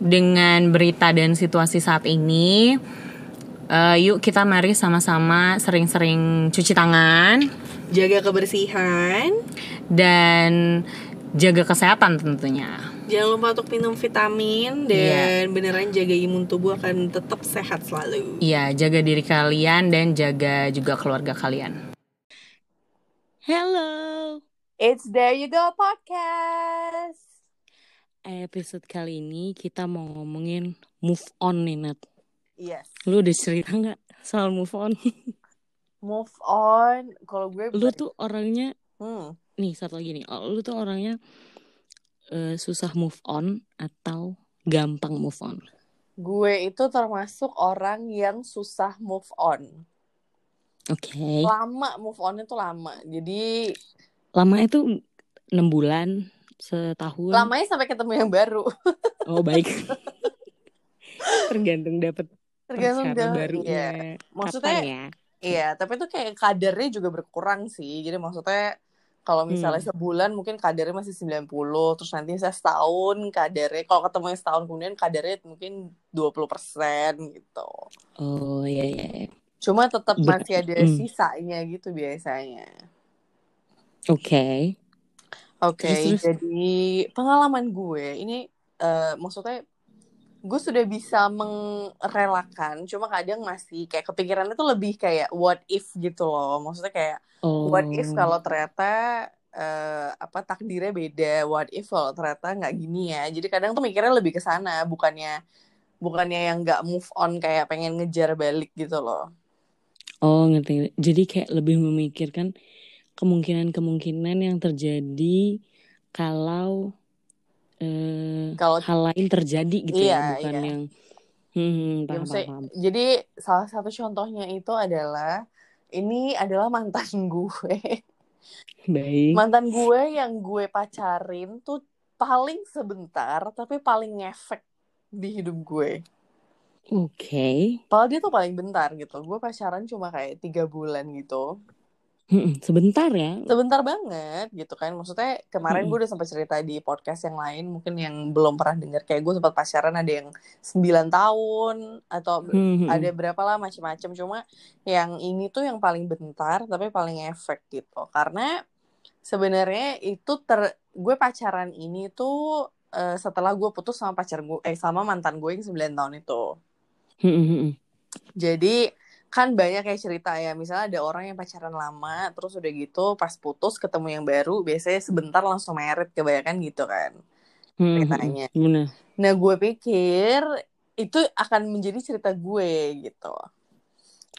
Dengan berita dan situasi saat ini, uh, yuk kita mari sama-sama sering-sering cuci tangan, jaga kebersihan, dan jaga kesehatan tentunya. Jangan lupa untuk minum vitamin dan yeah. beneran jaga imun tubuh akan tetap sehat selalu. Iya, yeah, jaga diri kalian dan jaga juga keluarga kalian. Hello, it's There You Go podcast episode kali ini kita mau ngomongin move on nih Nat. Yes. Lu udah cerita nggak soal move on? move on, kalau gue. Lu tuh orangnya, hmm. nih satu lagi nih, lu tuh orangnya uh, susah move on atau gampang move on? Gue itu termasuk orang yang susah move on. Oke. Okay. Lama move on itu lama, jadi. Lama itu enam bulan setahun lamanya sampai ketemu yang baru oh baik tergantung dapat tergantung baru barunya iya. maksudnya ya? iya tapi itu kayak kadarnya juga berkurang sih jadi maksudnya kalau misalnya hmm. sebulan mungkin kadarnya masih 90 terus nanti saya setahun kadarnya kalau ketemu yang setahun kemudian kadarnya mungkin 20% gitu oh iya iya, iya. cuma tetap masih ada hmm. sisanya gitu biasanya oke okay. Oke, okay, jadi pengalaman gue ini uh, maksudnya gue sudah bisa mengrelakan, cuma kadang masih kayak kepikirannya tuh lebih kayak what if gitu loh. Maksudnya kayak oh. what if oh. kalau ternyata uh, apa takdirnya beda, what if kalau ternyata nggak gini ya. Jadi kadang tuh mikirnya lebih ke sana, bukannya bukannya yang nggak move on kayak pengen ngejar balik gitu loh. Oh, ngerti. Jadi kayak lebih memikirkan kemungkinan-kemungkinan yang terjadi kalau eh, kalau hal lain terjadi gitu ya, iya, ya bukan iya. yang hmm, paham, ya, paham. jadi salah satu contohnya itu adalah ini adalah mantan gue Baik. mantan gue yang gue pacarin tuh paling sebentar tapi paling ngefek di hidup gue Oke. Okay. Padahal dia tuh paling bentar gitu. Gue pacaran cuma kayak tiga bulan gitu sebentar ya. Sebentar banget gitu kan. Maksudnya kemarin gue udah sempat cerita di podcast yang lain mungkin yang belum pernah dengar kayak gue sempat pacaran ada yang 9 tahun atau ada berapa lah macam-macam cuma yang ini tuh yang paling bentar tapi paling efek gitu. Karena sebenarnya itu ter gue pacaran ini tuh uh, setelah gue putus sama pacar gue eh sama mantan gue yang 9 tahun itu. Jadi kan banyak kayak cerita ya misalnya ada orang yang pacaran lama terus udah gitu pas putus ketemu yang baru biasanya sebentar langsung merit kebanyakan gitu kan hmm, ceritanya hmm, nah gue pikir itu akan menjadi cerita gue gitu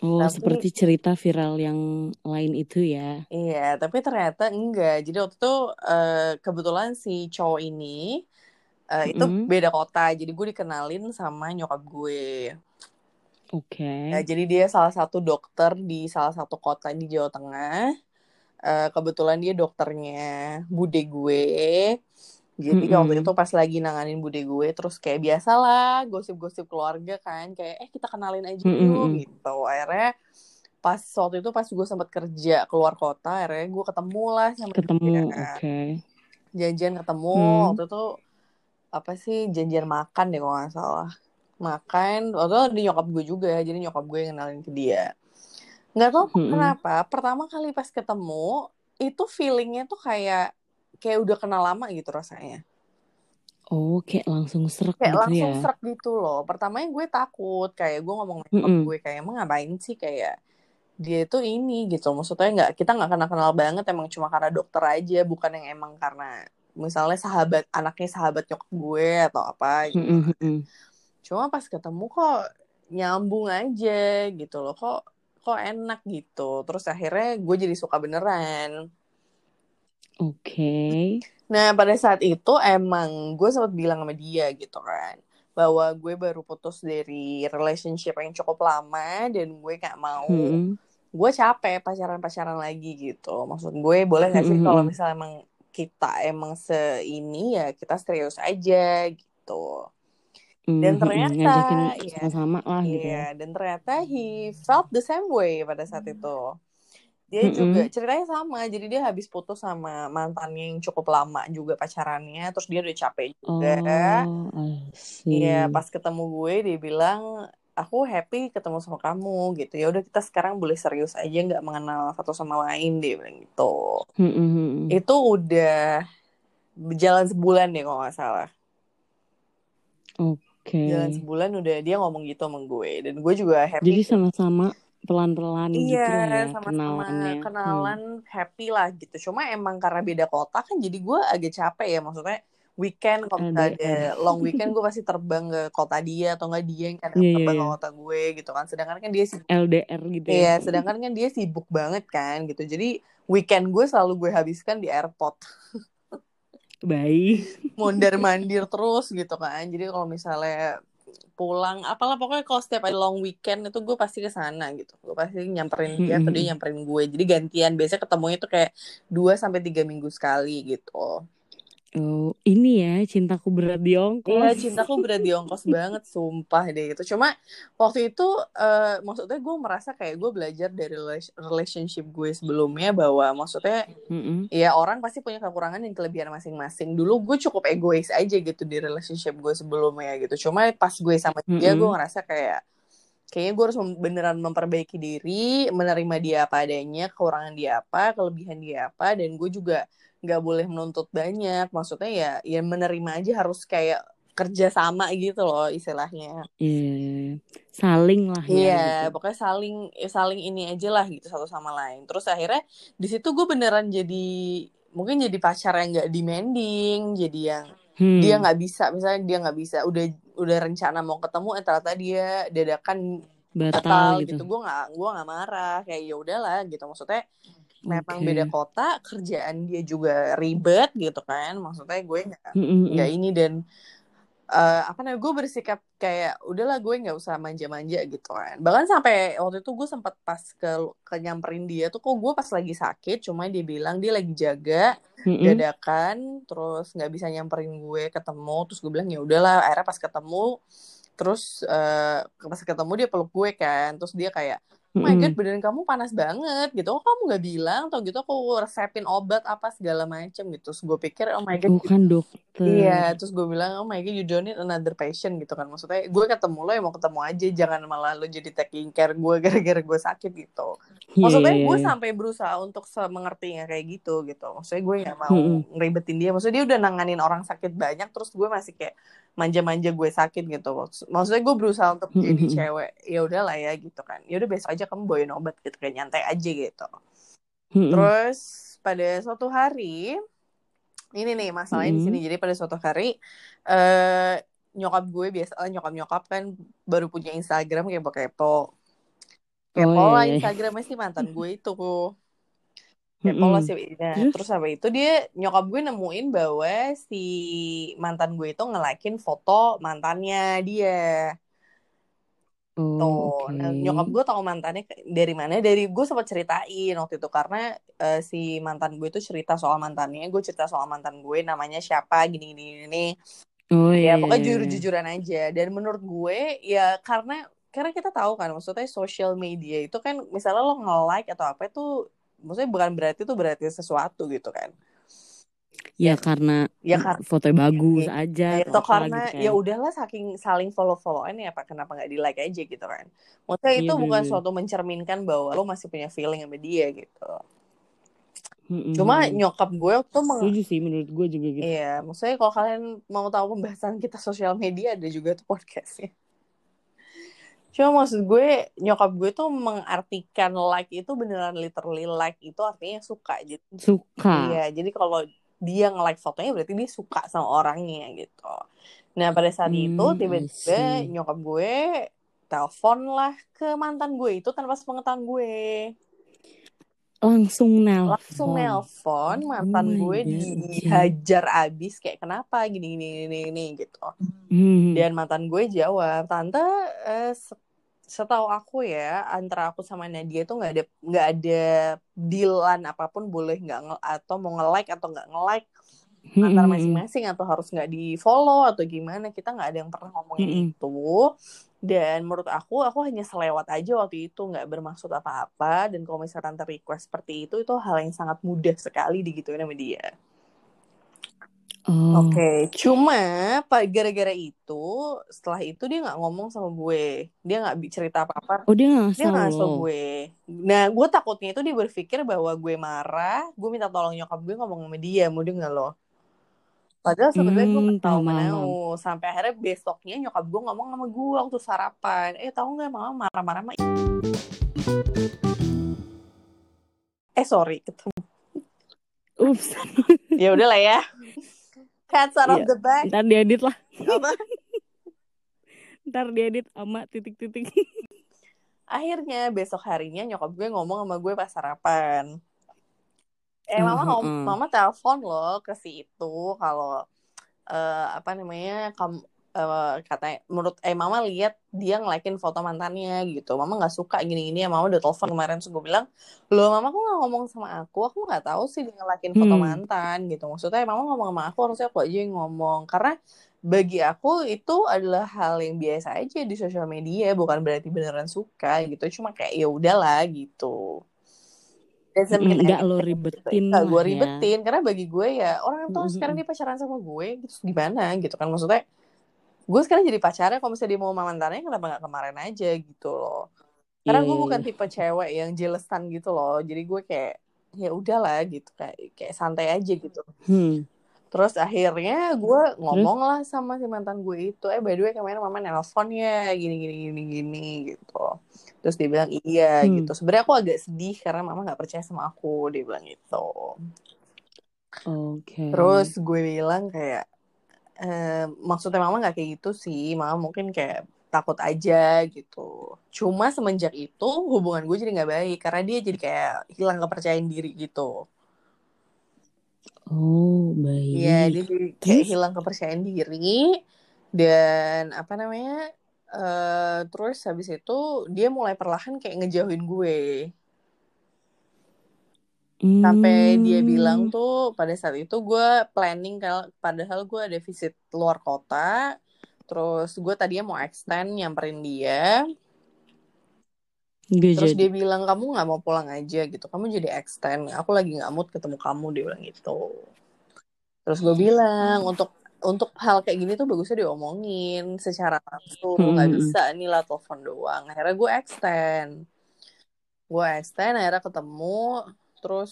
Oh, tapi, seperti cerita viral yang lain itu ya? Iya, tapi ternyata enggak. Jadi waktu itu uh, kebetulan si cowok ini uh, itu mm. beda kota. Jadi gue dikenalin sama nyokap gue. Oke. Okay. Nah, jadi dia salah satu dokter di salah satu kota di Jawa Tengah. Uh, kebetulan dia dokternya bude gue. Jadi mm -hmm. waktu itu pas lagi nanganin bude gue, terus kayak biasalah gosip-gosip keluarga kan, kayak eh kita kenalin aja dulu mm -hmm. gitu. Akhirnya pas waktu itu pas gue sempat kerja keluar kota, akhirnya gue ketemu lah sama ketemu, oke. Okay. Janjian ketemu hmm. waktu itu apa sih janjian makan deh kalau nggak salah makan waktu itu di nyokap gue juga jadi nyokap gue yang kenalin ke dia nggak tahu hmm. kenapa pertama kali pas ketemu itu feelingnya tuh kayak kayak udah kenal lama gitu rasanya Oh, kayak langsung serak kayak gitu langsung ya? serak gitu loh. Pertamanya gue takut, kayak gue ngomong sama mm -mm. gue kayak emang ngapain sih kayak dia itu ini gitu. Maksudnya nggak kita nggak kenal kenal banget, emang cuma karena dokter aja, bukan yang emang karena misalnya sahabat anaknya sahabat nyokap gue atau apa gitu. Mm -hmm cuma pas ketemu kok nyambung aja gitu loh kok kok enak gitu terus akhirnya gue jadi suka beneran oke okay. nah pada saat itu emang gue sempat bilang sama dia gitu kan bahwa gue baru putus dari relationship yang cukup lama dan gue gak mau hmm. gue capek pacaran-pacaran lagi gitu maksud gue boleh gak sih hmm. kalau misalnya emang kita emang seini ya kita serius aja gitu dan ternyata ya sama lah gitu ya. dan ternyata he felt the same way pada saat itu. Dia mm-hmm. juga ceritanya sama jadi dia habis putus sama mantannya yang cukup lama juga pacarannya terus dia udah capek juga. Oh, iya pas ketemu gue dia bilang aku happy ketemu sama kamu gitu. Ya udah kita sekarang boleh serius aja nggak mengenal satu sama lain dia bilang gitu. Mm-hmm. itu udah berjalan sebulan deh kalau nggak salah. Oke okay. jalan sebulan udah dia ngomong gitu sama gue dan gue juga happy jadi sama-sama pelan-pelan iya, gitu ya sama kenalannya. Kenalan hmm. happy lah gitu. Cuma emang karena beda kota kan jadi gue agak capek ya. Maksudnya weekend kalau ada long weekend gue pasti terbang ke kota dia atau enggak dia yang kan yeah, terbang yeah. ke kota gue gitu kan. Sedangkan kan dia sibuk LDR gitu ya. Iya sedangkan kan dia sibuk banget kan gitu. Jadi weekend gue selalu gue habiskan di airport baik mondar mandir terus gitu kan. Jadi kalau misalnya pulang apalah pokoknya kalau setiap ada long weekend itu gue pasti ke sana gitu. Gue pasti nyamperin dia atau dia nyamperin gue. Jadi gantian biasanya ketemunya tuh kayak dua sampai tiga minggu sekali gitu Oh, ini ya cintaku berat di ongkos. Iya, cintaku berat di ongkos banget, sumpah deh itu. Cuma waktu itu, uh, maksudnya gue merasa kayak gue belajar dari relationship gue sebelumnya bahwa maksudnya, mm-hmm. ya orang pasti punya kekurangan dan kelebihan masing-masing. Dulu gue cukup egois aja gitu di relationship gue sebelumnya gitu. Cuma pas gue sama dia, mm-hmm. gue ngerasa kayak kayaknya gue harus beneran memperbaiki diri, menerima dia apa adanya, kekurangan dia apa, kelebihan dia apa, dan gue juga nggak boleh menuntut banyak maksudnya ya ya menerima aja harus kayak kerja sama gitu loh istilahnya iya saling lah ya iya gitu. pokoknya saling ya saling ini aja lah gitu satu sama lain terus akhirnya di situ gue beneran jadi mungkin jadi pacar yang nggak demanding jadi yang hmm. dia nggak bisa misalnya dia nggak bisa udah udah rencana mau ketemu eh ternyata dia dadakan batal, batal gitu. gitu. Gue nggak gue nggak marah. Kayak ya udahlah gitu. Maksudnya memang okay. beda kota kerjaan dia juga ribet gitu kan. Maksudnya gue nggak nggak ini dan uh, apa namanya gue bersikap kayak udahlah gue nggak usah manja-manja gitu kan. Bahkan sampai waktu itu gue sempat pas ke ke nyamperin dia tuh kok gue pas lagi sakit cuma dia bilang dia lagi jaga mm-hmm. dadakan terus nggak bisa nyamperin gue ketemu. Terus gue bilang ya udahlah akhirnya pas ketemu terus uh, pas ketemu dia peluk gue kan. Terus dia kayak oh my god badan kamu panas banget gitu. Oh kamu nggak bilang atau gitu aku resepin obat apa segala macem gitu. Terus gue pikir oh my god bukan dokter. iya terus gue bilang oh my god you don't need another patient gitu kan. Maksudnya gue ketemu lo ya mau ketemu aja. Jangan malah lo jadi taking care gue gara-gara gue sakit gitu. Iya, maksudnya yeah, gue yeah. sampai berusaha untuk mengertinya kayak gitu gitu. Maksudnya gue nggak mau mm-hmm. ngeribetin dia. Maksudnya dia udah nanganin orang sakit banyak terus gue masih kayak manja-manja gue sakit gitu. Maksudnya gue berusaha untuk jadi cewek ya udahlah ya gitu kan. Ya udah besok aja kamu bawain obat gitu kayak nyantai aja gitu. Terus pada suatu hari ini nih masalahnya di sini. Jadi pada suatu hari uh, nyokap gue biasa nyokap nyokap kan baru punya Instagram kayak kepo kepo oh, lah iya, iya. Instagramnya sih mantan gue itu kayak mm -hmm. sih nah, terus apa itu dia nyokap gue nemuin bahwa si mantan gue itu ngelakin foto mantannya dia Oh, okay. nah, nyokap gue tau mantannya dari mana? Dari gue sempat ceritain waktu itu karena uh, si mantan gue itu cerita soal mantannya, gue cerita soal mantan gue namanya siapa, gini gini gini. Oh iya. Ya pokoknya iya, iya. jujur-jujuran aja. Dan menurut gue ya karena karena kita tahu kan, maksudnya social media itu kan misalnya lo nge-like atau apa itu maksudnya bukan berarti itu berarti sesuatu gitu kan ya, ya karena ya karena fotonya bagus ya, aja ya, itu karena gitu kan. ya udahlah saking saling follow followan ya apa kenapa nggak di like aja gitu kan maksudnya itu iya, bukan suatu mencerminkan bahwa lo masih punya feeling sama dia gitu hmm Cuma nyokap gue tuh meng... Setuju sih menurut gue juga gitu. Iya, maksudnya kalau kalian mau tahu pembahasan kita sosial media ada juga tuh podcastnya. Cuma maksud gue nyokap gue tuh mengartikan like itu beneran literally like itu artinya suka jadi suka. iya jadi kalau dia nge-like fotonya berarti dia suka sama orangnya gitu. Nah pada saat hmm, itu tiba-tiba nyokap gue telepon lah ke mantan gue itu tanpa sepengetahuan gue langsung nelpon langsung nelpon mantan oh gue dihajar abis kayak kenapa gini gini gini, gini gitu hmm. dan mantan gue jawab tante uh, setahu aku ya antara aku sama Nadia itu nggak ada nggak ada dealan apa pun boleh nggak atau mau nge like atau nggak nge like hmm. antara masing-masing atau harus nggak di follow atau gimana kita nggak ada yang pernah ngomongin hmm. itu dan menurut aku aku hanya selewat aja waktu itu nggak bermaksud apa-apa dan kalau misalkan tante request seperti itu itu hal yang sangat mudah sekali digituin sama dia Oh. Oke, okay. cuma pak gara-gara itu setelah itu dia nggak ngomong sama gue, dia nggak cerita apa-apa. Oh dia nggak Dia nggak gue. Nah gue takutnya itu dia berpikir bahwa gue marah, gue minta tolong nyokap gue ngomong sama dia, mau dia nggak loh. Padahal sebenarnya hmm, gue tahu mau sampai akhirnya besoknya nyokap gue ngomong sama gue waktu sarapan, eh tahu nggak mama marah-marah sama Eh sorry ketemu. Ups. ya udah lah ya. Cats out yeah. of iya. the bag. Ntar diedit lah. Ntar diedit sama titik-titik. Akhirnya besok harinya nyokap gue ngomong sama gue pas sarapan. Eh mama uh, uh. mama telepon loh ke si itu kalau uh, apa namanya kamu uh, katanya menurut eh mama lihat dia ngelakin foto mantannya gitu. Mama nggak suka gini-gini ya mama udah telepon kemarin so gue bilang loh mama kok nggak ngomong sama aku? Aku nggak tahu sih dia ngelakin foto hmm. mantan gitu. Maksudnya mama ngomong sama aku harusnya aku aja yang ngomong. Karena bagi aku itu adalah hal yang biasa aja di sosial media bukan berarti beneran suka gitu. Cuma kayak ya udahlah gitu Enggak lo ribetin Enggak gue ya. ribetin ya. Karena bagi gue ya Orang yang tahu mm -hmm. sekarang dia pacaran sama gue gitu Gimana gitu kan Maksudnya gue sekarang jadi pacarnya kalau misalnya dia mau mantannya kenapa nggak kemarin aja gitu loh karena yeah. gue iya, bukan iya. tipe cewek yang jelesan gitu loh jadi gue kayak ya udahlah gitu kayak kayak santai aja gitu hmm. terus akhirnya gue ngomong lah sama si mantan gue itu eh by the way kemarin mama nelfon ya gini gini gini gini gitu terus dia bilang iya hmm. gitu sebenarnya aku agak sedih karena mama nggak percaya sama aku dia bilang gitu Oke. Okay. Terus gue bilang kayak eh, maksudnya mama nggak kayak gitu sih mama mungkin kayak takut aja gitu cuma semenjak itu hubungan gue jadi nggak baik karena dia jadi kayak hilang kepercayaan diri gitu oh baik ya dia jadi kayak hilang kepercayaan diri dan apa namanya uh, terus habis itu dia mulai perlahan kayak ngejauhin gue Hmm. Sampai dia bilang hmm. tuh pada saat itu gue planning kalau padahal gue ada visit luar kota. Terus gue tadinya mau extend nyamperin dia. Gak Terus jadi. dia bilang kamu nggak mau pulang aja gitu. Kamu jadi extend. Aku lagi nggak mood ketemu kamu dia bilang gitu. Terus gue bilang untuk untuk hal kayak gini tuh bagusnya diomongin secara langsung. Nggak hmm. bisa nih lah telepon doang. Akhirnya gue extend. Gue extend akhirnya ketemu. Terus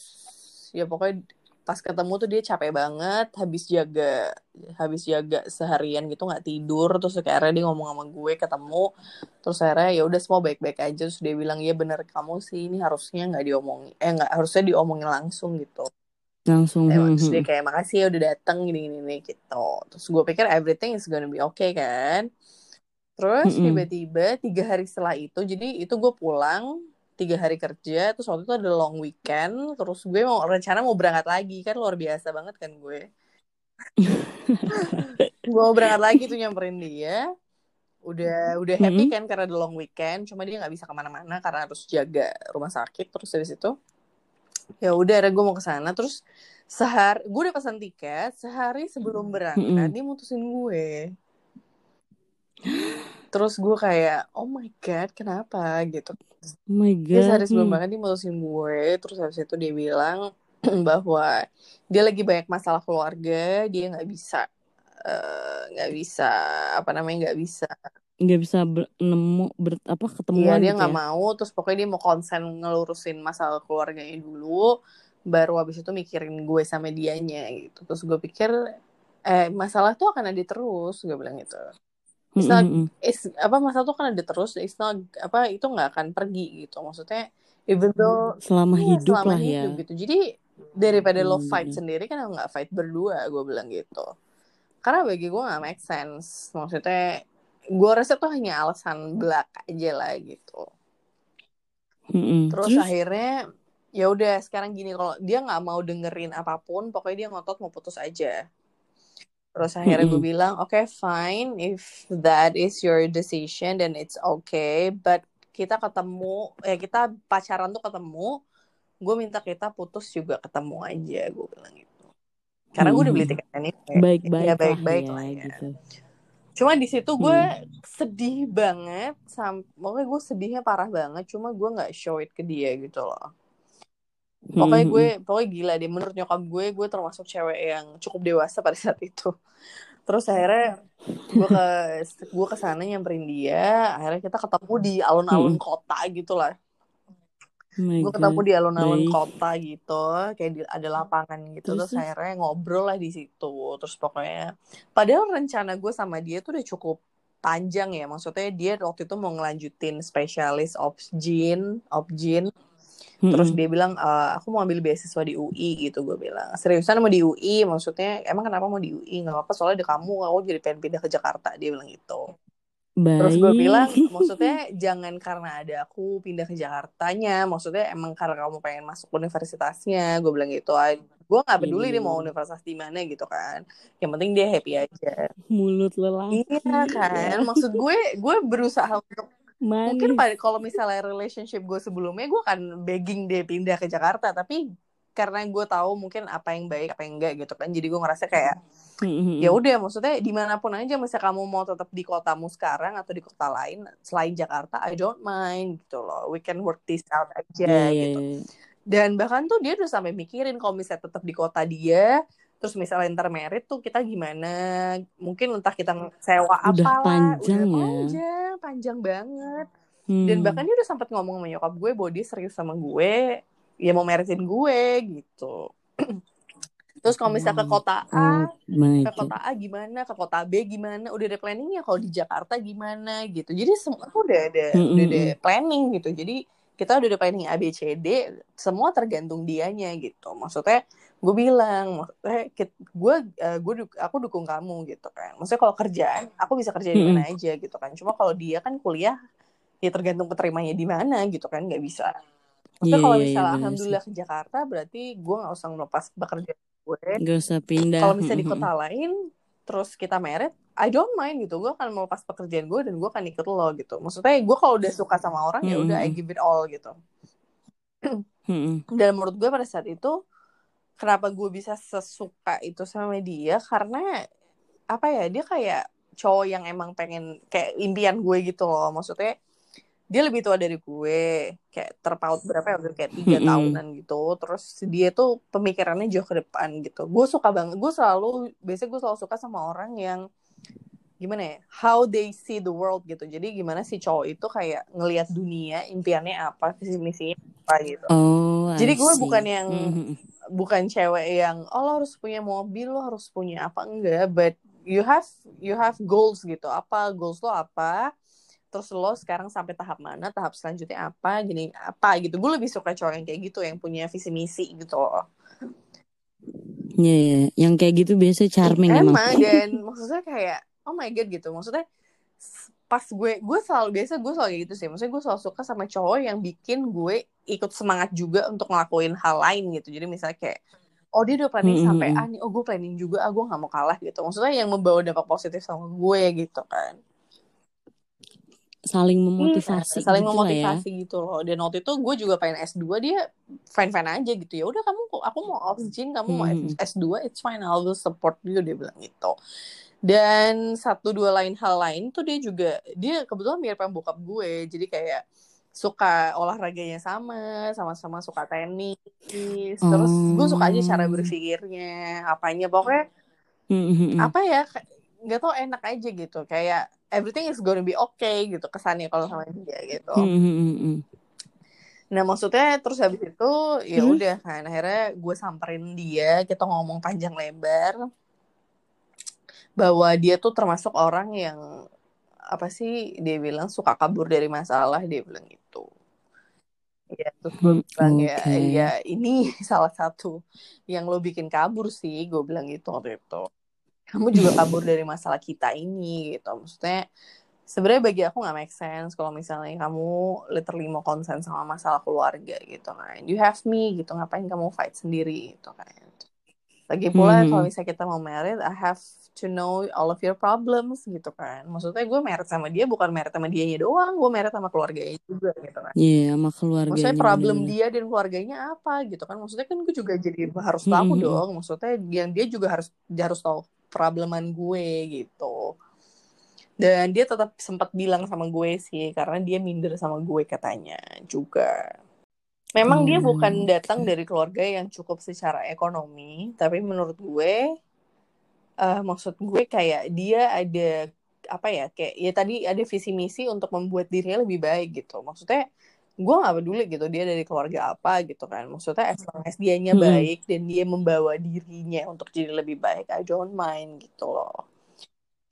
ya pokoknya pas ketemu tuh dia capek banget. Habis jaga habis jaga seharian gitu nggak tidur. Terus kayak dia ngomong sama gue ketemu. Terus akhirnya ya udah semua baik-baik aja. Terus dia bilang ya bener kamu sih ini harusnya nggak diomongin eh nggak harusnya diomongin langsung gitu langsung eh, terus dia kayak makasih ya udah dateng gini gini, gini gitu. Terus gue pikir everything is gonna be okay kan? Terus tiba-tiba tiga hari setelah itu jadi itu gue pulang tiga hari kerja terus waktu itu ada long weekend terus gue mau rencana mau berangkat lagi kan luar biasa banget kan gue. Gue mau berangkat lagi tuh nyamperin dia. Udah udah happy kan karena ada long weekend cuma dia nggak bisa ke mana-mana karena harus jaga rumah sakit terus dari situ ya udah gue mau ke sana. Terus sehari gue udah pesan tiket sehari sebelum berangkat mm -hmm. dia mutusin gue. Terus gue kayak oh my god kenapa? Gitu. Oh my god. Dia sehari sebelum banget dia mutusin gue, terus habis itu dia bilang bahwa dia lagi banyak masalah keluarga, dia nggak bisa eh, nggak uh, bisa apa namanya nggak bisa nggak bisa ber, nemu ber, apa ketemu Iya dia gitu nggak ya? mau terus pokoknya dia mau konsen ngelurusin masalah keluarganya dulu baru habis itu mikirin gue sama dianya gitu terus gue pikir eh masalah tuh akan ada terus gue bilang gitu It's not, it's, apa masa tuh kan ada terus, it's not, apa itu nggak akan pergi gitu. Maksudnya even though selama ya, hidup selama lah ya. hidup, ya. gitu. Jadi daripada lo fight sendiri kan nggak fight berdua, gue bilang gitu. Karena bagi gue nggak make sense. Maksudnya gue rasa tuh hanya alasan belak aja lah gitu. Mm-hmm. Terus, Terus akhirnya ya udah sekarang gini kalau dia nggak mau dengerin apa pun, pokoknya dia ngotot mau putus aja Terus akhirnya gue bilang, oke okay, fine, if that is your decision, then it's okay. But kita ketemu, ya kita pacaran tuh ketemu, gue minta kita putus juga ketemu aja, gue bilang gitu. karena gue udah beli tiket ini baik-baik ya baik-baik lah, ya, gitu cuma di situ gue hmm. sedih banget sam pokoknya gue sedihnya parah banget cuma gue nggak show it ke dia gitu loh pokoknya gue pokoknya gila deh menurut nyokap gue gue termasuk cewek yang cukup dewasa pada saat itu terus akhirnya gue ke gue ke sana nyamperin dia akhirnya kita ketemu di alun-alun hmm. kota gitu lah oh gue ketemu di alun-alun kota gitu kayak di, ada lapangan gitu terus, terus akhirnya ngobrol lah di situ terus pokoknya padahal rencana gue sama dia tuh udah cukup panjang ya maksudnya dia waktu itu mau ngelanjutin spesialis obgyn obgyn hmm Terus dia bilang, e, aku mau ambil beasiswa di UI gitu. Gue bilang, seriusan mau di UI? Maksudnya, emang kenapa mau di UI? Gak apa-apa, soalnya di kamu, aku jadi pengen pindah ke Jakarta. Dia bilang gitu. Baik. Terus gue bilang, maksudnya jangan karena ada aku pindah ke Jakartanya. Maksudnya emang karena kamu pengen masuk universitasnya. Gue bilang gitu. Gue gak peduli dia mau iya. universitas di mana gitu kan. Yang penting dia happy aja. Mulut lelaki. Iya kan. Maksud gue, gue berusaha untuk Manis. Mungkin kalau misalnya relationship gue sebelumnya gue kan begging dia pindah ke Jakarta tapi karena gue tahu mungkin apa yang baik apa yang enggak gitu kan. Jadi gue ngerasa kayak mm-hmm. ya udah maksudnya di mana pun aja misalnya kamu mau tetap di kotamu sekarang atau di kota lain selain Jakarta I don't mind gitu loh. We can work this out aja yeah, iya, gitu. yeah, yeah. dan bahkan tuh dia udah sampai mikirin kalau misalnya tetap di kota dia terus misalnya ntar merit tuh kita gimana? Mungkin entah kita sewa apa udah panjang udah ya? panjang panjang banget hmm. dan bahkan dia udah sempat ngomong sama nyokap gue bahwa dia serius sama gue ya mau meritin gue gitu. Terus kalau misalnya ke kota A oh, ke kota A gimana ke kota B gimana udah ada planningnya. Kalau di Jakarta gimana gitu. Jadi semua udah ada hmm, udah ada planning gitu. Jadi kita udah ada planning A B C D semua tergantung dianya gitu. Maksudnya gue bilang maksudnya gue uh, gue aku dukung kamu gitu kan. Maksudnya kalau kerjaan aku bisa kerja di mana aja gitu kan. Cuma kalau dia kan kuliah ya tergantung keterimanya di mana gitu kan. Nggak bisa maksudnya yeah, kalau iya, misalnya yeah, alhamdulillah ke Jakarta berarti gue nggak usah melepas pekerjaan gue. Nggak usah pindah kalau misalnya di kota lain terus kita merit I don't mind gitu. Gue akan melepas pekerjaan gue dan gue akan ikut lo gitu. Maksudnya gue kalau udah suka sama orang ya udah I give it all gitu. Dan menurut gue pada saat itu kenapa gue bisa sesuka itu sama dia? Karena apa ya dia kayak cowok yang emang pengen kayak impian gue gitu loh. Maksudnya dia lebih tua dari gue kayak terpaut berapa ya kayak tiga tahunan gitu. Terus dia tuh pemikirannya jauh ke depan gitu. Gue suka banget gue selalu biasanya gue selalu suka sama orang yang gimana ya how they see the world gitu. Jadi gimana si cowok itu kayak ngelihat dunia impiannya apa visi misinya apa gitu. Oh, jadi gue bukan yang mm-hmm. bukan cewek yang oh lo harus punya mobil lo harus punya apa. Enggak but you have you have goals gitu. Apa goals lo apa terus lo sekarang sampai tahap mana tahap selanjutnya apa gini apa gitu. Gue lebih suka cowok yang kayak gitu yang punya visi misi gitu. Loh Iya, yeah, yeah. yang kayak gitu biasa charming emang. Emang dan maksudnya kayak oh my god gitu. Maksudnya pas gue gue selalu biasa gue selalu gitu sih. Maksudnya gue selalu suka sama cowok yang bikin gue ikut semangat juga untuk ngelakuin hal lain gitu. Jadi misalnya kayak oh dia udah planning mm -hmm. sampai ah nih oh gue planning juga ah gue nggak mau kalah gitu. Maksudnya yang membawa dampak positif sama gue gitu kan saling memotivasi iya, saling gitu memotivasi ya. gitu loh. Dan waktu itu gue juga pengen S2 dia fine fine aja gitu ya. Udah kamu aku mau oxygen kamu mau S2 it's fine I'll support you dia bilang gitu. Dan satu dua lain hal lain tuh dia juga dia kebetulan mirip sama bokap gue. Jadi kayak suka olahraganya sama sama-sama suka tenis. Terus gue suka aja cara hmm. berpikirnya apanya. Pokoknya mm-hmm. apa ya nggak tau enak aja gitu. Kayak everything is gonna be okay gitu kesannya kalau sama dia gitu. Mm-hmm. Nah maksudnya terus habis itu ya udah kan akhirnya gue samperin dia kita ngomong panjang lebar. Bahwa dia tuh termasuk orang yang apa sih dia bilang suka kabur dari masalah dia bilang itu ya terus gue hmm, bilang okay. ya ya ini salah satu yang lo bikin kabur sih gue bilang gitu waktu itu kamu juga kabur dari masalah kita ini gitu. Maksudnya sebenarnya bagi aku nggak make sense kalau misalnya kamu literally mau konsen sama masalah keluarga gitu kan. You have me gitu. Ngapain kamu fight sendiri gitu kan. Lagi pula mm-hmm. kalau misalnya kita mau married I have to know all of your problems gitu kan. Maksudnya gue married sama dia bukan married sama dia doang gue married sama keluarganya juga gitu kan. Iya yeah, sama keluarga maksudnya problem bener. dia dan keluarganya apa gitu kan. Maksudnya kan gue juga jadi harus tahu mm-hmm. dong. Maksudnya yang dia juga harus dia harus tahu probleman gue gitu. Dan dia tetap sempat bilang sama gue sih karena dia minder sama gue katanya juga. Memang hmm. dia bukan datang dari keluarga yang cukup secara ekonomi tapi menurut gue uh, maksud gue kayak dia ada apa ya kayak ya tadi ada visi misi untuk membuat dirinya lebih baik gitu. Maksudnya gue gak peduli gitu dia dari keluarga apa gitu kan maksudnya as long as dianya hmm. baik dan dia membawa dirinya untuk jadi lebih baik I don't mind gitu loh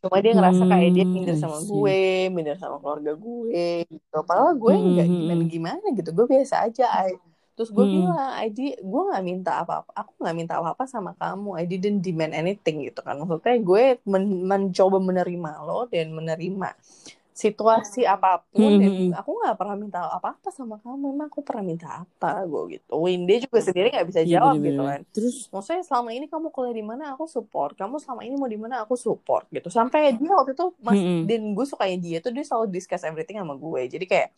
cuma dia ngerasa kayak dia minder hmm, sama gue minder sama keluarga gue gitu padahal gue nggak hmm. gimana gimana gitu gue biasa aja I terus gue hmm. bilang I di gue nggak minta apa-apa aku nggak minta apa-apa sama kamu I didn't demand anything gitu kan maksudnya gue men mencoba menerima lo dan menerima situasi apa pun hmm. dan aku nggak pernah minta apa-apa sama kamu. Emang aku pernah minta apa gue gituin dia juga sendiri nggak bisa iya, jawab ya, gitu kan. Terus? Maksudnya selama ini kamu kuliah di mana aku support. Kamu selama ini mau di mana aku support gitu. Sampai dia waktu itu mas hmm. dan gue sukanya dia tuh dia selalu discuss everything sama gue. Jadi kayak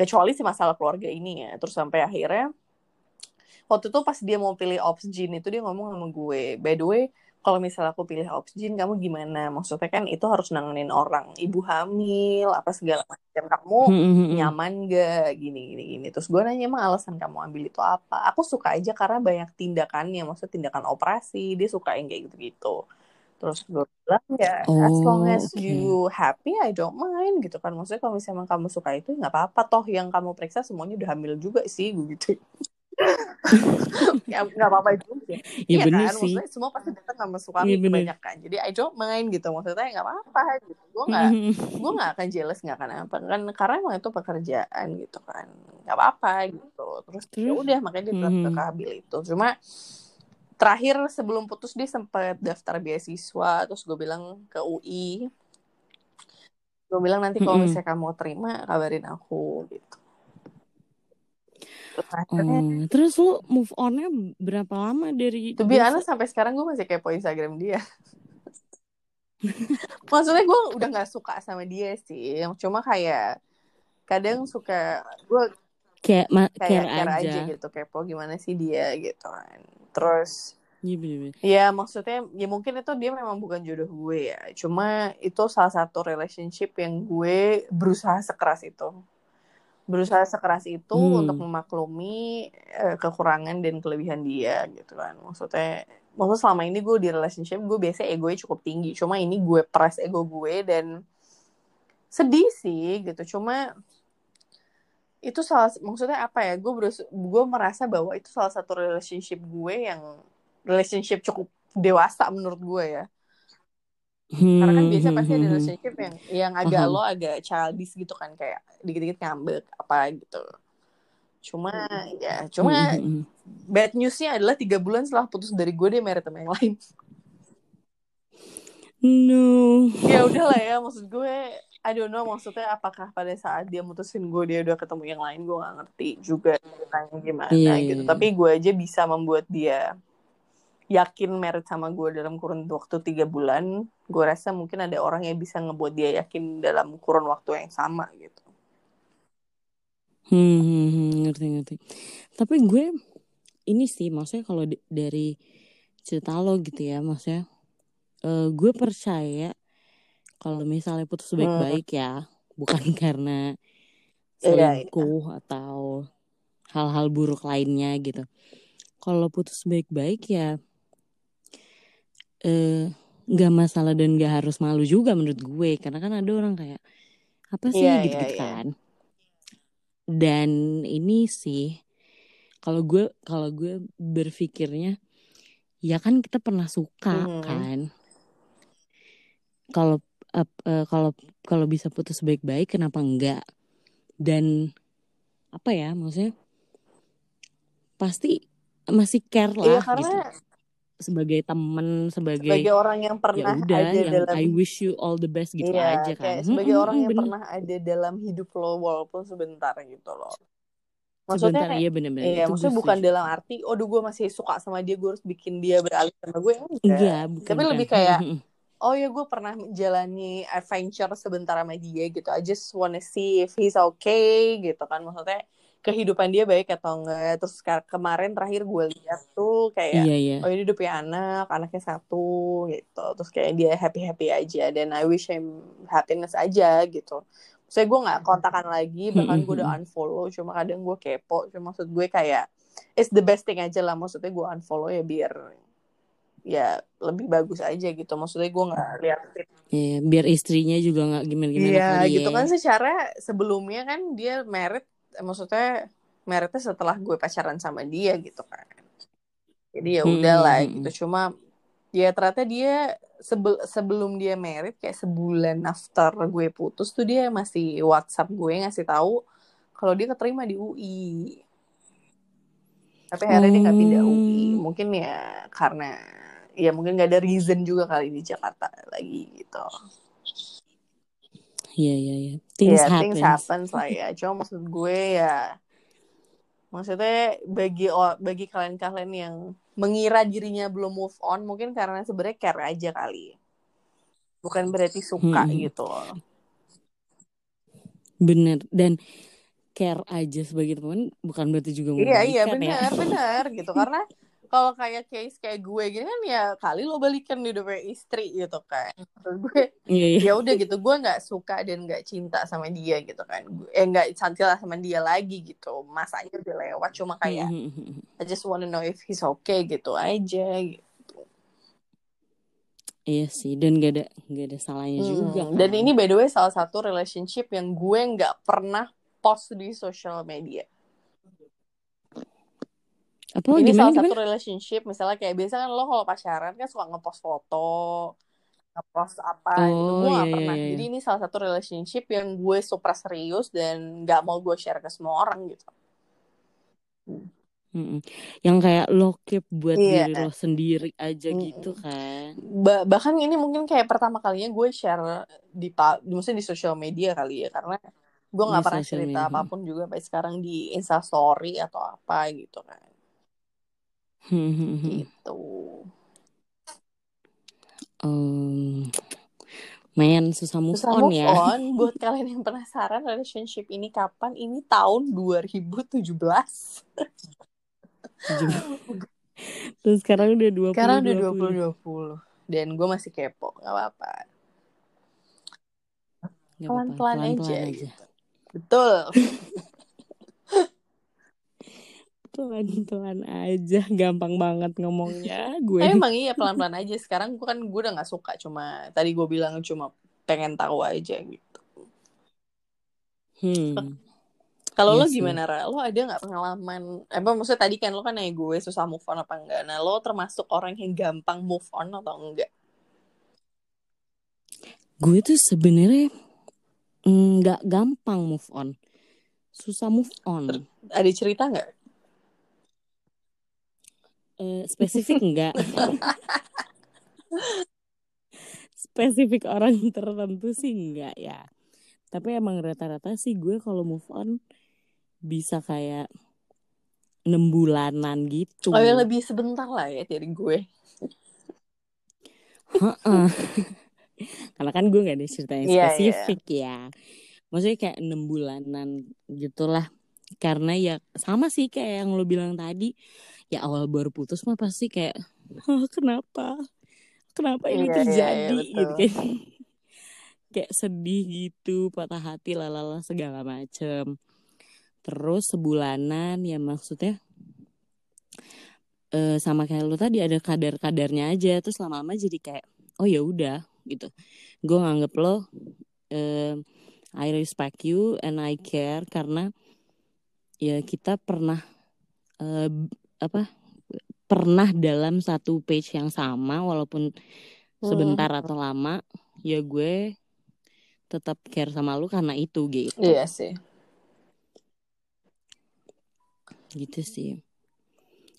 kecuali si masalah keluarga ini ya. Terus sampai akhirnya waktu itu pas dia mau pilih ops gene itu dia ngomong sama gue. By the way kalau misalnya aku pilih ops gene kamu gimana? Maksudnya kan itu harus nanganin orang. Ibu hamil apa segala macam. Kamu hmm, hmm, hmm. nyaman gak gini gini gini. Terus gue nanya emang alasan kamu ambil itu apa? Aku suka aja karena banyak tindakannya. Maksudnya tindakan operasi dia suka yang kayak gitu gitu terus gue bilang ya oh, as long as okay. you happy I don't mind gitu kan. Maksudnya kalau misalnya kamu suka itu nggak apa-apa. Toh yang kamu periksa semuanya udah hamil juga sih gue gitu ya nggak apa-apa juga ya, iya kan? sih. maksudnya semua pasti datang sama suka ya, banyak kan. Jadi I don't mind gitu. Maksudnya nggak apa-apa gitu. Gue nggak gue nggak akan jealous nggak akan apa. Kan karena emang itu pekerjaan gitu kan. Nggak apa-apa gitu. Terus ya udah makanya dia -hmm. ke itu. Cuma terakhir sebelum putus dia sempat daftar beasiswa. Terus gue bilang ke UI gue bilang nanti kalau misalnya kamu terima kabarin aku gitu oh, terus lu move onnya berapa lama dari tuh biasa sampai sekarang gue masih kepo Instagram dia maksudnya gue udah nggak suka sama dia sih cuma kayak kadang suka gue kayak kayak care aja. aja gitu kepo gimana sih dia gitu kan terus Iya Ya maksudnya ya mungkin itu dia memang bukan jodoh gue ya. Cuma itu salah satu relationship yang gue berusaha sekeras itu. Berusaha sekeras itu hmm. untuk memaklumi uh, kekurangan dan kelebihan dia gitu kan. Maksudnya maksudnya selama ini gue di relationship gue biasa ego cukup tinggi. Cuma ini gue press ego gue dan sedih sih gitu. Cuma itu salah maksudnya apa ya gue berus gue merasa bahwa itu salah satu relationship gue yang relationship cukup dewasa menurut gue ya hmm, karena kan biasa hmm, pasti ada hmm, relationship yang yang agak uh-huh. lo agak childish gitu kan kayak dikit-dikit ngambek apa gitu cuma ya cuma hmm. bad newsnya adalah tiga bulan setelah putus dari gue dia married sama yang lain no ya udahlah ya maksud gue I don't know maksudnya apakah pada saat dia mutusin gue dia udah ketemu yang lain gue gak ngerti juga ceritanya gimana yeah, gitu yeah. tapi gue aja bisa membuat dia yakin merit sama gue dalam kurun waktu tiga bulan gue rasa mungkin ada orang yang bisa ngebuat dia yakin dalam kurun waktu yang sama gitu hmm, hmm, hmm ngerti ngerti tapi gue ini sih maksudnya kalau dari cerita lo gitu ya maksudnya uh, gue percaya kalau misalnya putus baik-baik hmm. ya bukan karena iya, iya. selingkuh iya, iya. atau hal-hal buruk lainnya gitu kalau putus baik-baik ya eh nggak masalah dan nggak harus malu juga menurut gue. Karena kan ada orang kayak apa sih? Yeah, gitu, -gitu yeah, kan. Dan ini sih kalau gue kalau gue berpikirnya ya kan kita pernah suka mm. kan. Kalau uh, kalau kalau bisa putus baik-baik kenapa enggak? Dan apa ya maksudnya pasti masih care iya, lah iya, karena gitu sebagai temen sebagai sebagai orang yang ya pernah ya udah, ada yang dalam I wish you all the best gitu iya, aja kan. sebagai hmm, orang yang bener. pernah ada dalam hidup lo walaupun sebentar gitu loh. Maksudnya Sebentar, iya bener-bener. iya itu maksudnya bukan dalam arti oh gue masih suka sama dia gue harus bikin dia beralih sama gue. Enggak, enggak bukan, tapi bukan. lebih kayak oh ya gue pernah menjalani adventure sebentar sama dia gitu. I just wanna see if he's okay gitu kan. Maksudnya kehidupan dia baik atau enggak. Terus kemarin terakhir gue lihat tuh kayak iya, iya. oh ini udah punya anak anaknya satu gitu. Terus kayak dia happy happy aja dan I wish him happiness aja gitu. Saya gue nggak kontakan lagi bahkan gue udah unfollow cuma kadang gue kepo. Cuma maksud gue kayak it's the best thing aja lah maksudnya gue unfollow ya biar ya lebih bagus aja gitu. Maksudnya gue nggak lihat yeah, biar istrinya juga nggak gimana gimana yeah, gitu ya. kan. Secara sebelumnya kan dia merit maksudnya meritnya setelah gue pacaran sama dia gitu kan jadi ya hmm, udahlah hmm. gitu cuma ya ternyata dia sebel sebelum dia merit kayak sebulan after gue putus tuh dia masih WhatsApp gue ngasih tahu kalau dia keterima di UI tapi akhirnya hmm. dia nggak pindah UI hmm. mungkin ya karena ya mungkin nggak ada reason juga kali di Jakarta lagi gitu Iya iya iya. Things yeah, things happen lah ya. Cuma maksud gue ya maksudnya bagi bagi kalian-kalian yang mengira dirinya belum move on mungkin karena sebenarnya care aja kali. Bukan berarti suka hmm. gitu loh. Bener dan care aja sebagai teman bukan berarti juga mau Iya iya benar ya. benar gitu karena kalau kayak case kayak gue gini kan ya kali lo balikan di udah istri gitu kan terus gue yeah, yeah. ya udah gitu gue nggak suka dan nggak cinta sama dia gitu kan eh nggak cantik lah sama dia lagi gitu masanya udah lewat cuma kayak mm-hmm. I just wanna know if he's okay gitu aja gitu Iya sih, dan gak ada gak ada salahnya hmm. juga. Kan? Dan ini by the way salah satu relationship yang gue nggak pernah post di social media. Apa, ini gimana, salah gimana? satu relationship misalnya kayak biasa kan lo kalau pacaran kan suka ngepost foto ngepost apa oh, gitu gue gak pernah iya, iya. jadi ini salah satu relationship yang gue super serius dan gak mau gue share ke semua orang gitu Hmm. Yang kayak lo keep buat iya. diri lo sendiri aja hmm. gitu kan. Ba bahkan ini mungkin kayak pertama kalinya gue share di maksudnya di sosial media kali ya karena gue nggak pernah cerita media. apa pun juga sampai sekarang di Insta Story atau apa gitu kan. Hmm, hmm, hmm. gitu. Um, main susah move susah on move ya. on buat kalian yang penasaran relationship ini kapan? Ini tahun 2017. Terus sekarang udah 20 Sekarang udah 20 20. Dan gue masih kepo, gak apa-apa. Pelan-pelan aja, aja. Gitu. Betul. pelan-pelan aja gampang banget ngomongnya gue. Emang iya pelan-pelan aja. Sekarang gue kan gue udah nggak suka cuma tadi gue bilang cuma pengen tahu aja gitu. Hmm. kalau yes, lo iya gimana Ra? lo ada nggak pengalaman apa maksudnya tadi kan lo kan nanya gue susah move on apa enggak. Nah lo termasuk orang yang gampang move on atau enggak? Gue tuh sebenarnya nggak gampang move on. Susah move on. Ada cerita nggak Uh, spesifik enggak spesifik orang tertentu sih enggak ya. Tapi emang rata-rata sih gue kalau move on bisa kayak enam bulanan gitu. Oh ya lebih sebentar lah ya dari gue. Karena kan gue nggak ada cerita yang iya, spesifik yeah, yeah. ya. Maksudnya kayak enam bulanan gitulah. Karena ya sama sih kayak yang lo bilang tadi ya awal baru putus mah pasti kayak oh, kenapa? Kenapa ini iya, terjadi iya, iya, gitu kan. Kayak sedih gitu patah hati lalala segala macem. Terus sebulanan ya maksudnya uh, sama kayak lu tadi ada kadar-kadarnya aja. Terus lama-lama jadi kayak oh ya udah gitu. Gue nganggep lo uh, I respect you and I care karena ya kita pernah uh, apa pernah dalam satu page yang sama walaupun sebentar hmm. atau lama ya gue tetap care sama lu karena itu gitu. Iya sih. Gitu sih.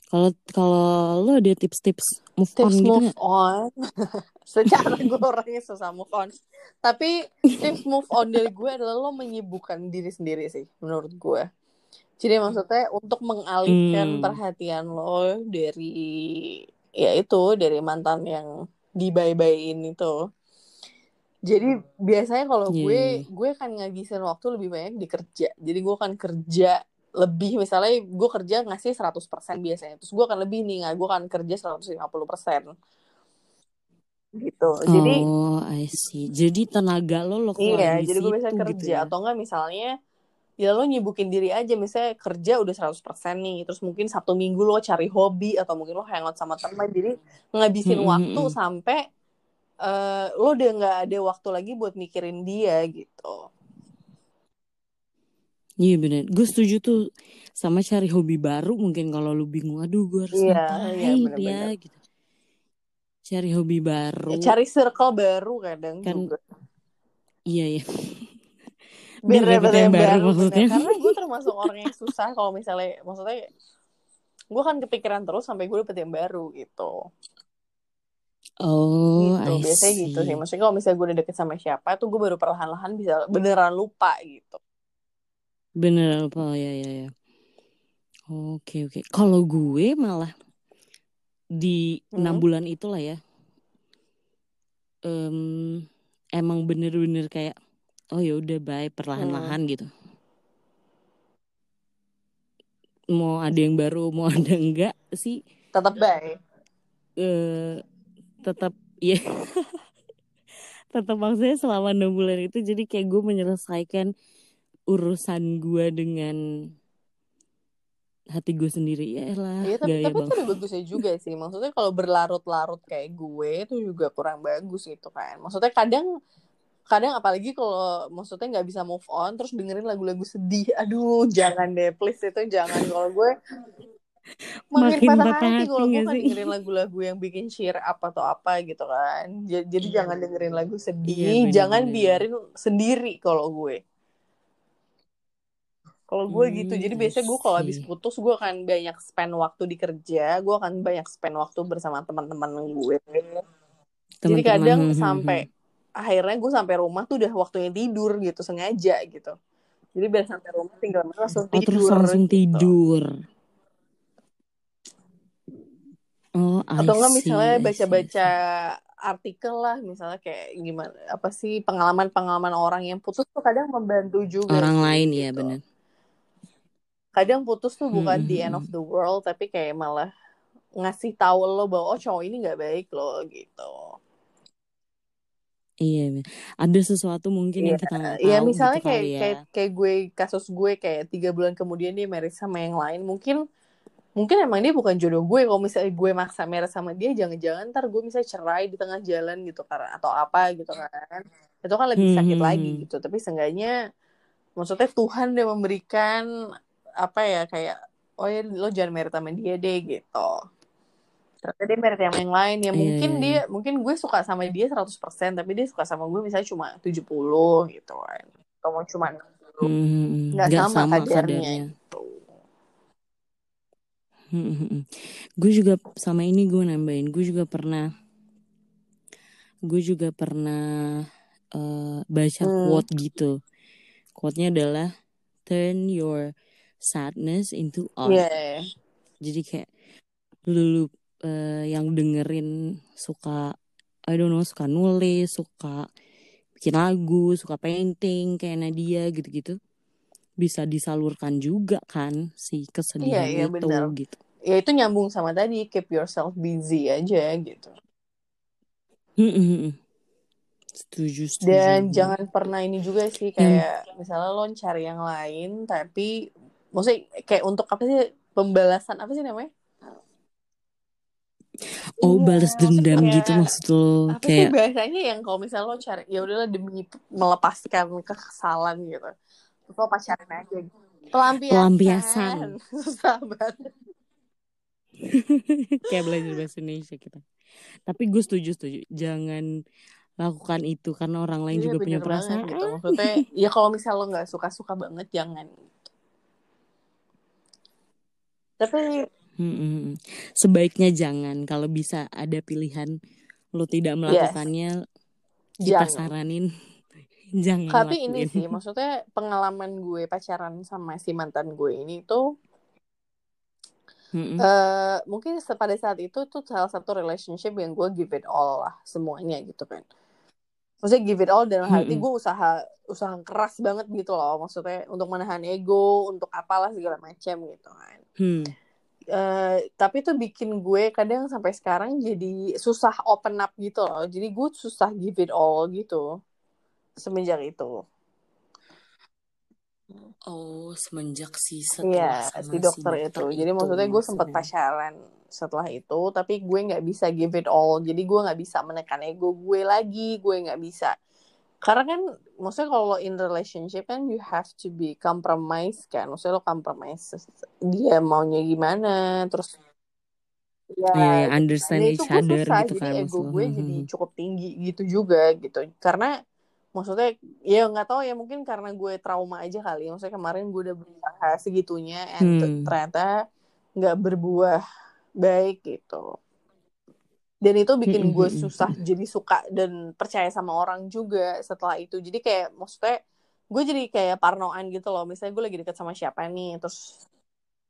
Kalau kalau lo ada tips-tips move tips on gitu move on? Secara gue orangnya susah move on. Tapi tips move on dari gue adalah lo menyibukkan diri sendiri sih menurut gue jadi maksudnya untuk mengalihkan hmm. perhatian lo dari ya itu dari mantan yang dibaybayin itu jadi biasanya kalau yeah. gue iya. gue akan ngabisin waktu lebih banyak di kerja jadi gue akan kerja lebih misalnya gue kerja ngasih 100% biasanya terus gue akan lebih nih gue akan kerja 150% gitu jadi oh I see jadi tenaga lo lo iya jadi gue bisa kerja gitu ya? atau enggak misalnya ya lo nyibukin diri aja misalnya kerja udah 100% nih terus mungkin satu minggu lo cari hobi atau mungkin lo hangout sama teman jadi ngabisin hmm, waktu sampai uh, lo udah nggak ada waktu lagi buat mikirin dia gitu Iya bener, gue setuju tuh sama cari hobi baru mungkin kalau lo bingung, aduh gue harus yeah, ngapain yeah, bener -bener. ya gitu. Cari hobi baru. Ya, cari circle baru kadang kan, juga. Iya iya biar dapet yang baru, baru maksudnya karena gue termasuk orang yang susah kalau misalnya maksudnya gue kan kepikiran terus sampai gue dapet yang baru gitu Oh, gitu. I biasanya see. gitu sih. Maksudnya kalau misalnya gue udah deket sama siapa, tuh gue baru perlahan-lahan bisa beneran lupa gitu. Beneran lupa, ya ya ya. Oke oke. Kalau gue malah di enam hmm. bulan itulah ya, um, emang bener-bener kayak oh ya udah baik perlahan-lahan hmm. gitu. Mau ada yang baru mau ada enggak sih? Tetap baik uh, tetap ya tetap maksudnya selama enam bulan itu jadi kayak gue menyelesaikan urusan gue dengan hati gue sendiri. Ya lah iya, tapi, tapi itu udah bagusnya juga sih. Maksudnya kalau berlarut-larut kayak gue itu juga kurang bagus gitu kan. Maksudnya kadang kadang apalagi kalau maksudnya nggak bisa move on terus dengerin lagu-lagu sedih aduh jangan deh please itu jangan kalau gue makin, makin patah hati kalau gue kan dengerin lagu-lagu yang bikin cheer apa atau apa gitu kan jadi, jadi iya. jangan dengerin lagu sedih iya, bener, jangan bener. biarin sendiri kalau gue kalau gue hmm, gitu jadi biasanya gue kalau habis putus gue akan banyak spend waktu di kerja gue akan banyak spend waktu bersama teman-teman gue teman -teman. jadi kadang hmm, hmm, sampai akhirnya gue sampai rumah tuh udah waktunya tidur gitu sengaja gitu jadi biar sampai rumah tinggal langsung tidur oh, terus langsung gitu. tidur oh I atau enggak misalnya baca-baca artikel lah misalnya kayak gimana apa sih pengalaman-pengalaman orang yang putus tuh kadang membantu juga orang sih, lain gitu. ya benar kadang putus tuh bukan hmm. the end of the world tapi kayak malah ngasih tahu lo bahwa oh cowok ini nggak baik lo gitu Iya, ada sesuatu mungkin yang iya, kita nggak iya, tahu. Iya, misalnya gitu kayak, ya. kayak kayak gue kasus gue kayak tiga bulan kemudian dia married sama yang lain, mungkin mungkin emang dia bukan jodoh gue. Kalau misalnya gue maksa married sama dia, jangan-jangan ntar gue misalnya cerai di tengah jalan gitu karena atau apa gitu kan. Itu kan lebih sakit hmm. lagi gitu. Tapi seenggaknya maksudnya Tuhan dia memberikan apa ya kayak oh ya lo jangan married sama dia deh gitu ternyata dia merit yang yang lain ya yeah. mungkin iya, dia iya. mungkin gue suka sama dia 100% tapi dia suka sama gue misalnya cuma 70 gitu kan atau mau cuma 60 hmm, nggak sama, sama kadarnya, kadarnya. Gitu. Hmm, hmm, hmm, gue juga sama ini gue nambahin gue juga pernah gue juga pernah uh, baca hmm. quote gitu quote-nya adalah turn your sadness into art yeah. jadi kayak lu uh, yang dengerin suka I don't know suka nulis suka bikin lagu suka painting kayak Nadia gitu-gitu bisa disalurkan juga kan si kesedihan iya, iya, itu bener. gitu. Ya itu nyambung sama tadi keep yourself busy aja gitu. Setuju, setuju dan jangan pernah ini juga sih kayak hmm. misalnya lo cari yang lain tapi maksudnya kayak untuk apa sih pembalasan apa sih namanya Oh iya, balas dendam kayak, gitu maksud lo apa kayak sih biasanya yang kalau misalnya lo cari ya udahlah demi melepaskan kekesalan gitu. Lo pacaran aja gitu. pelampiasan, pelampiasan. susah banget. Kayak belajar bahasa Indonesia kita. Tapi gue setuju setuju. Jangan lakukan itu karena orang lain iya, juga punya perasaan gitu. maksudnya ya kalau misalnya lo nggak suka suka banget jangan tapi Hmm, sebaiknya jangan kalau bisa ada pilihan lo tidak melakukannya yes. kita jangan. saranin jangan tapi lakuin. ini sih maksudnya pengalaman gue pacaran sama si mantan gue ini tuh Mm-hmm. Uh, mungkin pada saat itu tuh salah satu relationship yang gue give it all lah semuanya gitu kan maksudnya give it all dalam hati mm-hmm. gue usaha usaha keras banget gitu loh maksudnya untuk menahan ego untuk apalah segala macam gitu kan mm. Uh, tapi tuh bikin gue kadang sampai sekarang jadi susah open up gitu loh jadi gue susah give it all gitu semenjak itu Oh, semenjak si setelah Iya, si dokter, si dokter itu. itu. Jadi maksudnya gue sempat pacaran setelah itu, tapi gue nggak bisa give it all. Jadi gue nggak bisa menekan ego gue lagi, gue nggak bisa. Karena kan, maksudnya kalau in relationship kan you have to be compromise kan. Maksudnya lo compromise dia maunya gimana, terus ya, yeah, yeah, understand each other susah. gitu jadi kan. ego gue jadi cukup tinggi gitu juga gitu. Karena maksudnya ya nggak tahu ya mungkin karena gue trauma aja kali maksudnya kemarin gue udah berusaha segitunya and hmm. ternyata nggak berbuah baik gitu dan itu bikin gue susah jadi suka dan percaya sama orang juga setelah itu jadi kayak maksudnya gue jadi kayak parnoan gitu loh misalnya gue lagi deket sama siapa nih terus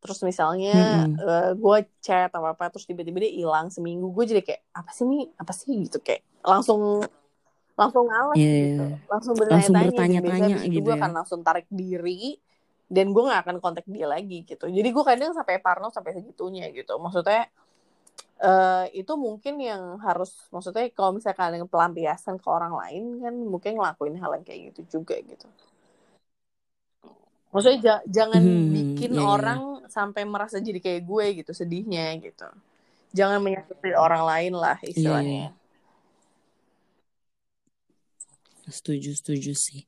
terus misalnya hmm. uh, gue chat apa apa terus tiba-tiba dia hilang seminggu gue jadi kayak apa sih nih apa sih gitu kayak langsung langsung ngalah yeah. gitu langsung bertanya-tanya gitu. gitu gue ya. akan langsung tarik diri dan gue gak akan kontak dia lagi gitu jadi gue kadang sampai parno sampai segitunya gitu maksudnya uh, itu mungkin yang harus maksudnya kalau misalnya kalian pelampiasan ke orang lain kan mungkin ngelakuin hal yang kayak gitu juga gitu maksudnya jangan hmm, bikin yeah. Iya. orang sampai merasa jadi kayak gue gitu sedihnya gitu jangan menyakiti orang lain lah istilahnya yeah setuju setuju sih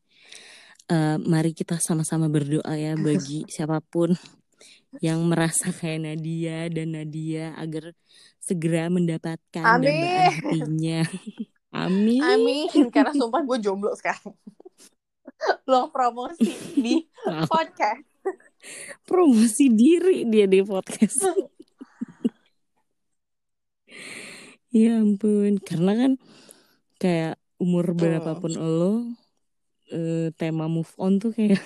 uh, mari kita sama-sama berdoa ya bagi siapa pun yang merasa kayak Nadia dan Nadia agar segera mendapatkan Amin. hatinya. Amin. Amin. Karena sumpah gue jomblo sekarang. Lo promosi di podcast. Promosi diri dia di podcast. ya ampun. Karena kan kayak umur berapapun hmm. lo uh, tema move on tuh kayak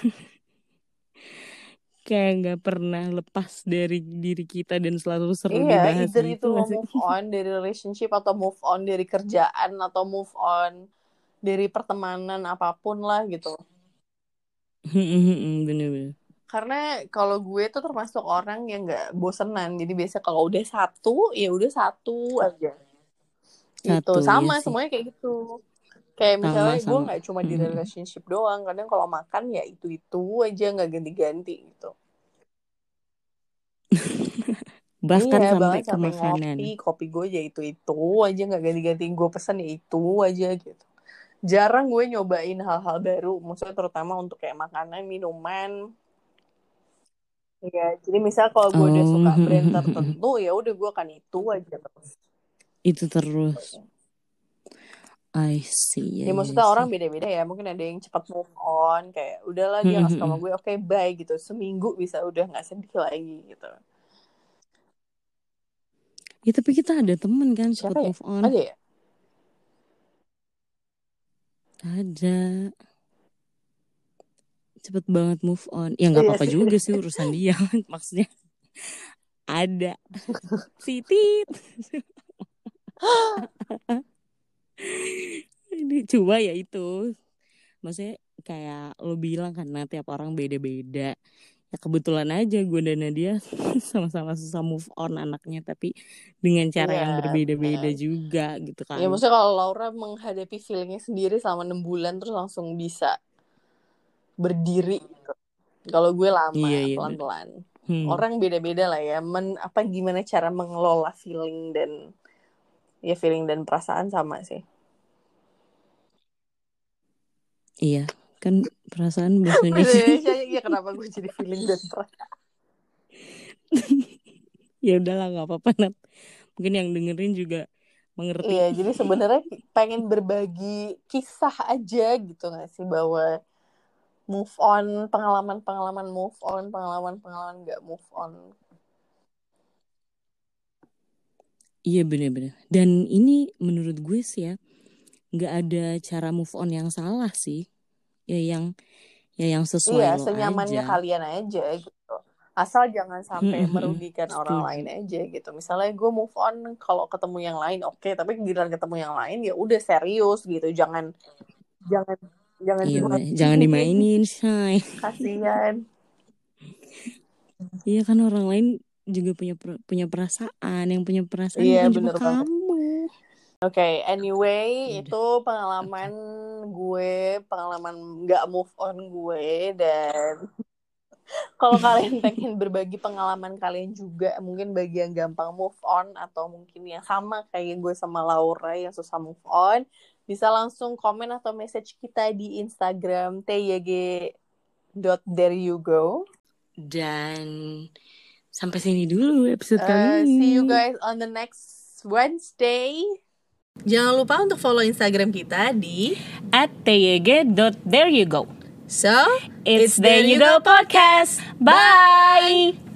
kayak nggak pernah lepas dari diri kita dan selalu seru iya, dibahas either gitu itu move on dari relationship atau move on dari kerjaan atau move on dari pertemanan apa pun lah gitu. Bener-bener karena kalau gue tuh termasuk orang yang nggak bosenan jadi biasa kalau udah satu ya udah satu aja. Itu sama iya semuanya kayak gitu kayak misalnya gue nggak cuma di relationship doang kadang kalau makan ya itu itu aja nggak ganti-ganti gitu. Bahkan iya, sampai ke makanan. kopi kopi gue ya itu itu aja nggak ganti-ganti gue pesan ya itu aja gitu. Jarang gue nyobain hal-hal baru maksudnya terutama untuk kayak makanan minuman. Ya jadi misal kalau gue oh. udah suka brand tertentu ya udah gue akan itu aja terus. Itu terus I see. Ya, ya maksudnya yeah, orang beda-beda ya. Mungkin ada yang cepat move on, kayak udahlah dia nggak sama gue, oke okay, bye gitu. Seminggu bisa udah nggak sedih lagi gitu. Ya tapi kita ada temen kan cepat ya? move on. Ada ya? Ada. Cepet banget move on. Ya nggak iya apa-apa juga sih urusan dia. Maksudnya ada. Sitit. ini coba ya itu maksudnya kayak lo bilang kan nanti tiap orang beda-beda ya kebetulan aja gue dan Nadia sama-sama susah move on anaknya tapi dengan cara yeah, yang berbeda-beda yeah. juga gitu kan ya maksudnya kalau Laura menghadapi feelingnya sendiri selama enam bulan terus langsung bisa berdiri gitu. kalau gue lama yeah, yeah, pelan-pelan hmm. orang beda-beda lah ya men apa gimana cara mengelola feeling dan ya feeling dan perasaan sama sih. Iya kan perasaan bahasa Indonesia ya. Kenapa gue jadi feeling dan perasaan? Ya udahlah nggak apa-apa Nat. Mungkin yang dengerin juga mengerti. Iya jadi sebenarnya pengen berbagi kisah aja gitu nggak sih? Bahwa move on pengalaman pengalaman move on pengalaman pengalaman nggak move on Iya bener-bener. Dan ini menurut gue sih ya, nggak ada cara move on yang salah sih. ya yang ya yang sesuai iya, lo senyamannya aja. kalian aja gitu. Asal jangan sampai merugikan orang lain aja gitu. Misalnya gue move on kalau ketemu yang lain oke. Okay, tapi giliran ketemu yang lain ya udah serius gitu. Jangan jangan jangan iya, jangan dimainin say kasihan. Iya kan orang lain juga punya punya perasaan yang punya perasaan iya, kan juga kamu. Oke, okay, anyway itu pengalaman gue, pengalaman nggak move on gue dan kalau kalian pengen berbagi pengalaman kalian juga, mungkin bagi yang gampang move on atau mungkin yang sama kayak gue sama Laura yang susah move on, bisa langsung komen atau message kita di Instagram tyg.thereyougo. Dan sampai sini dulu episode uh, kali ini. See you guys on the next Wednesday. Jangan lupa untuk follow Instagram kita di at tyg.thereyougo. So, it's, it's There You Go Podcast. Bye!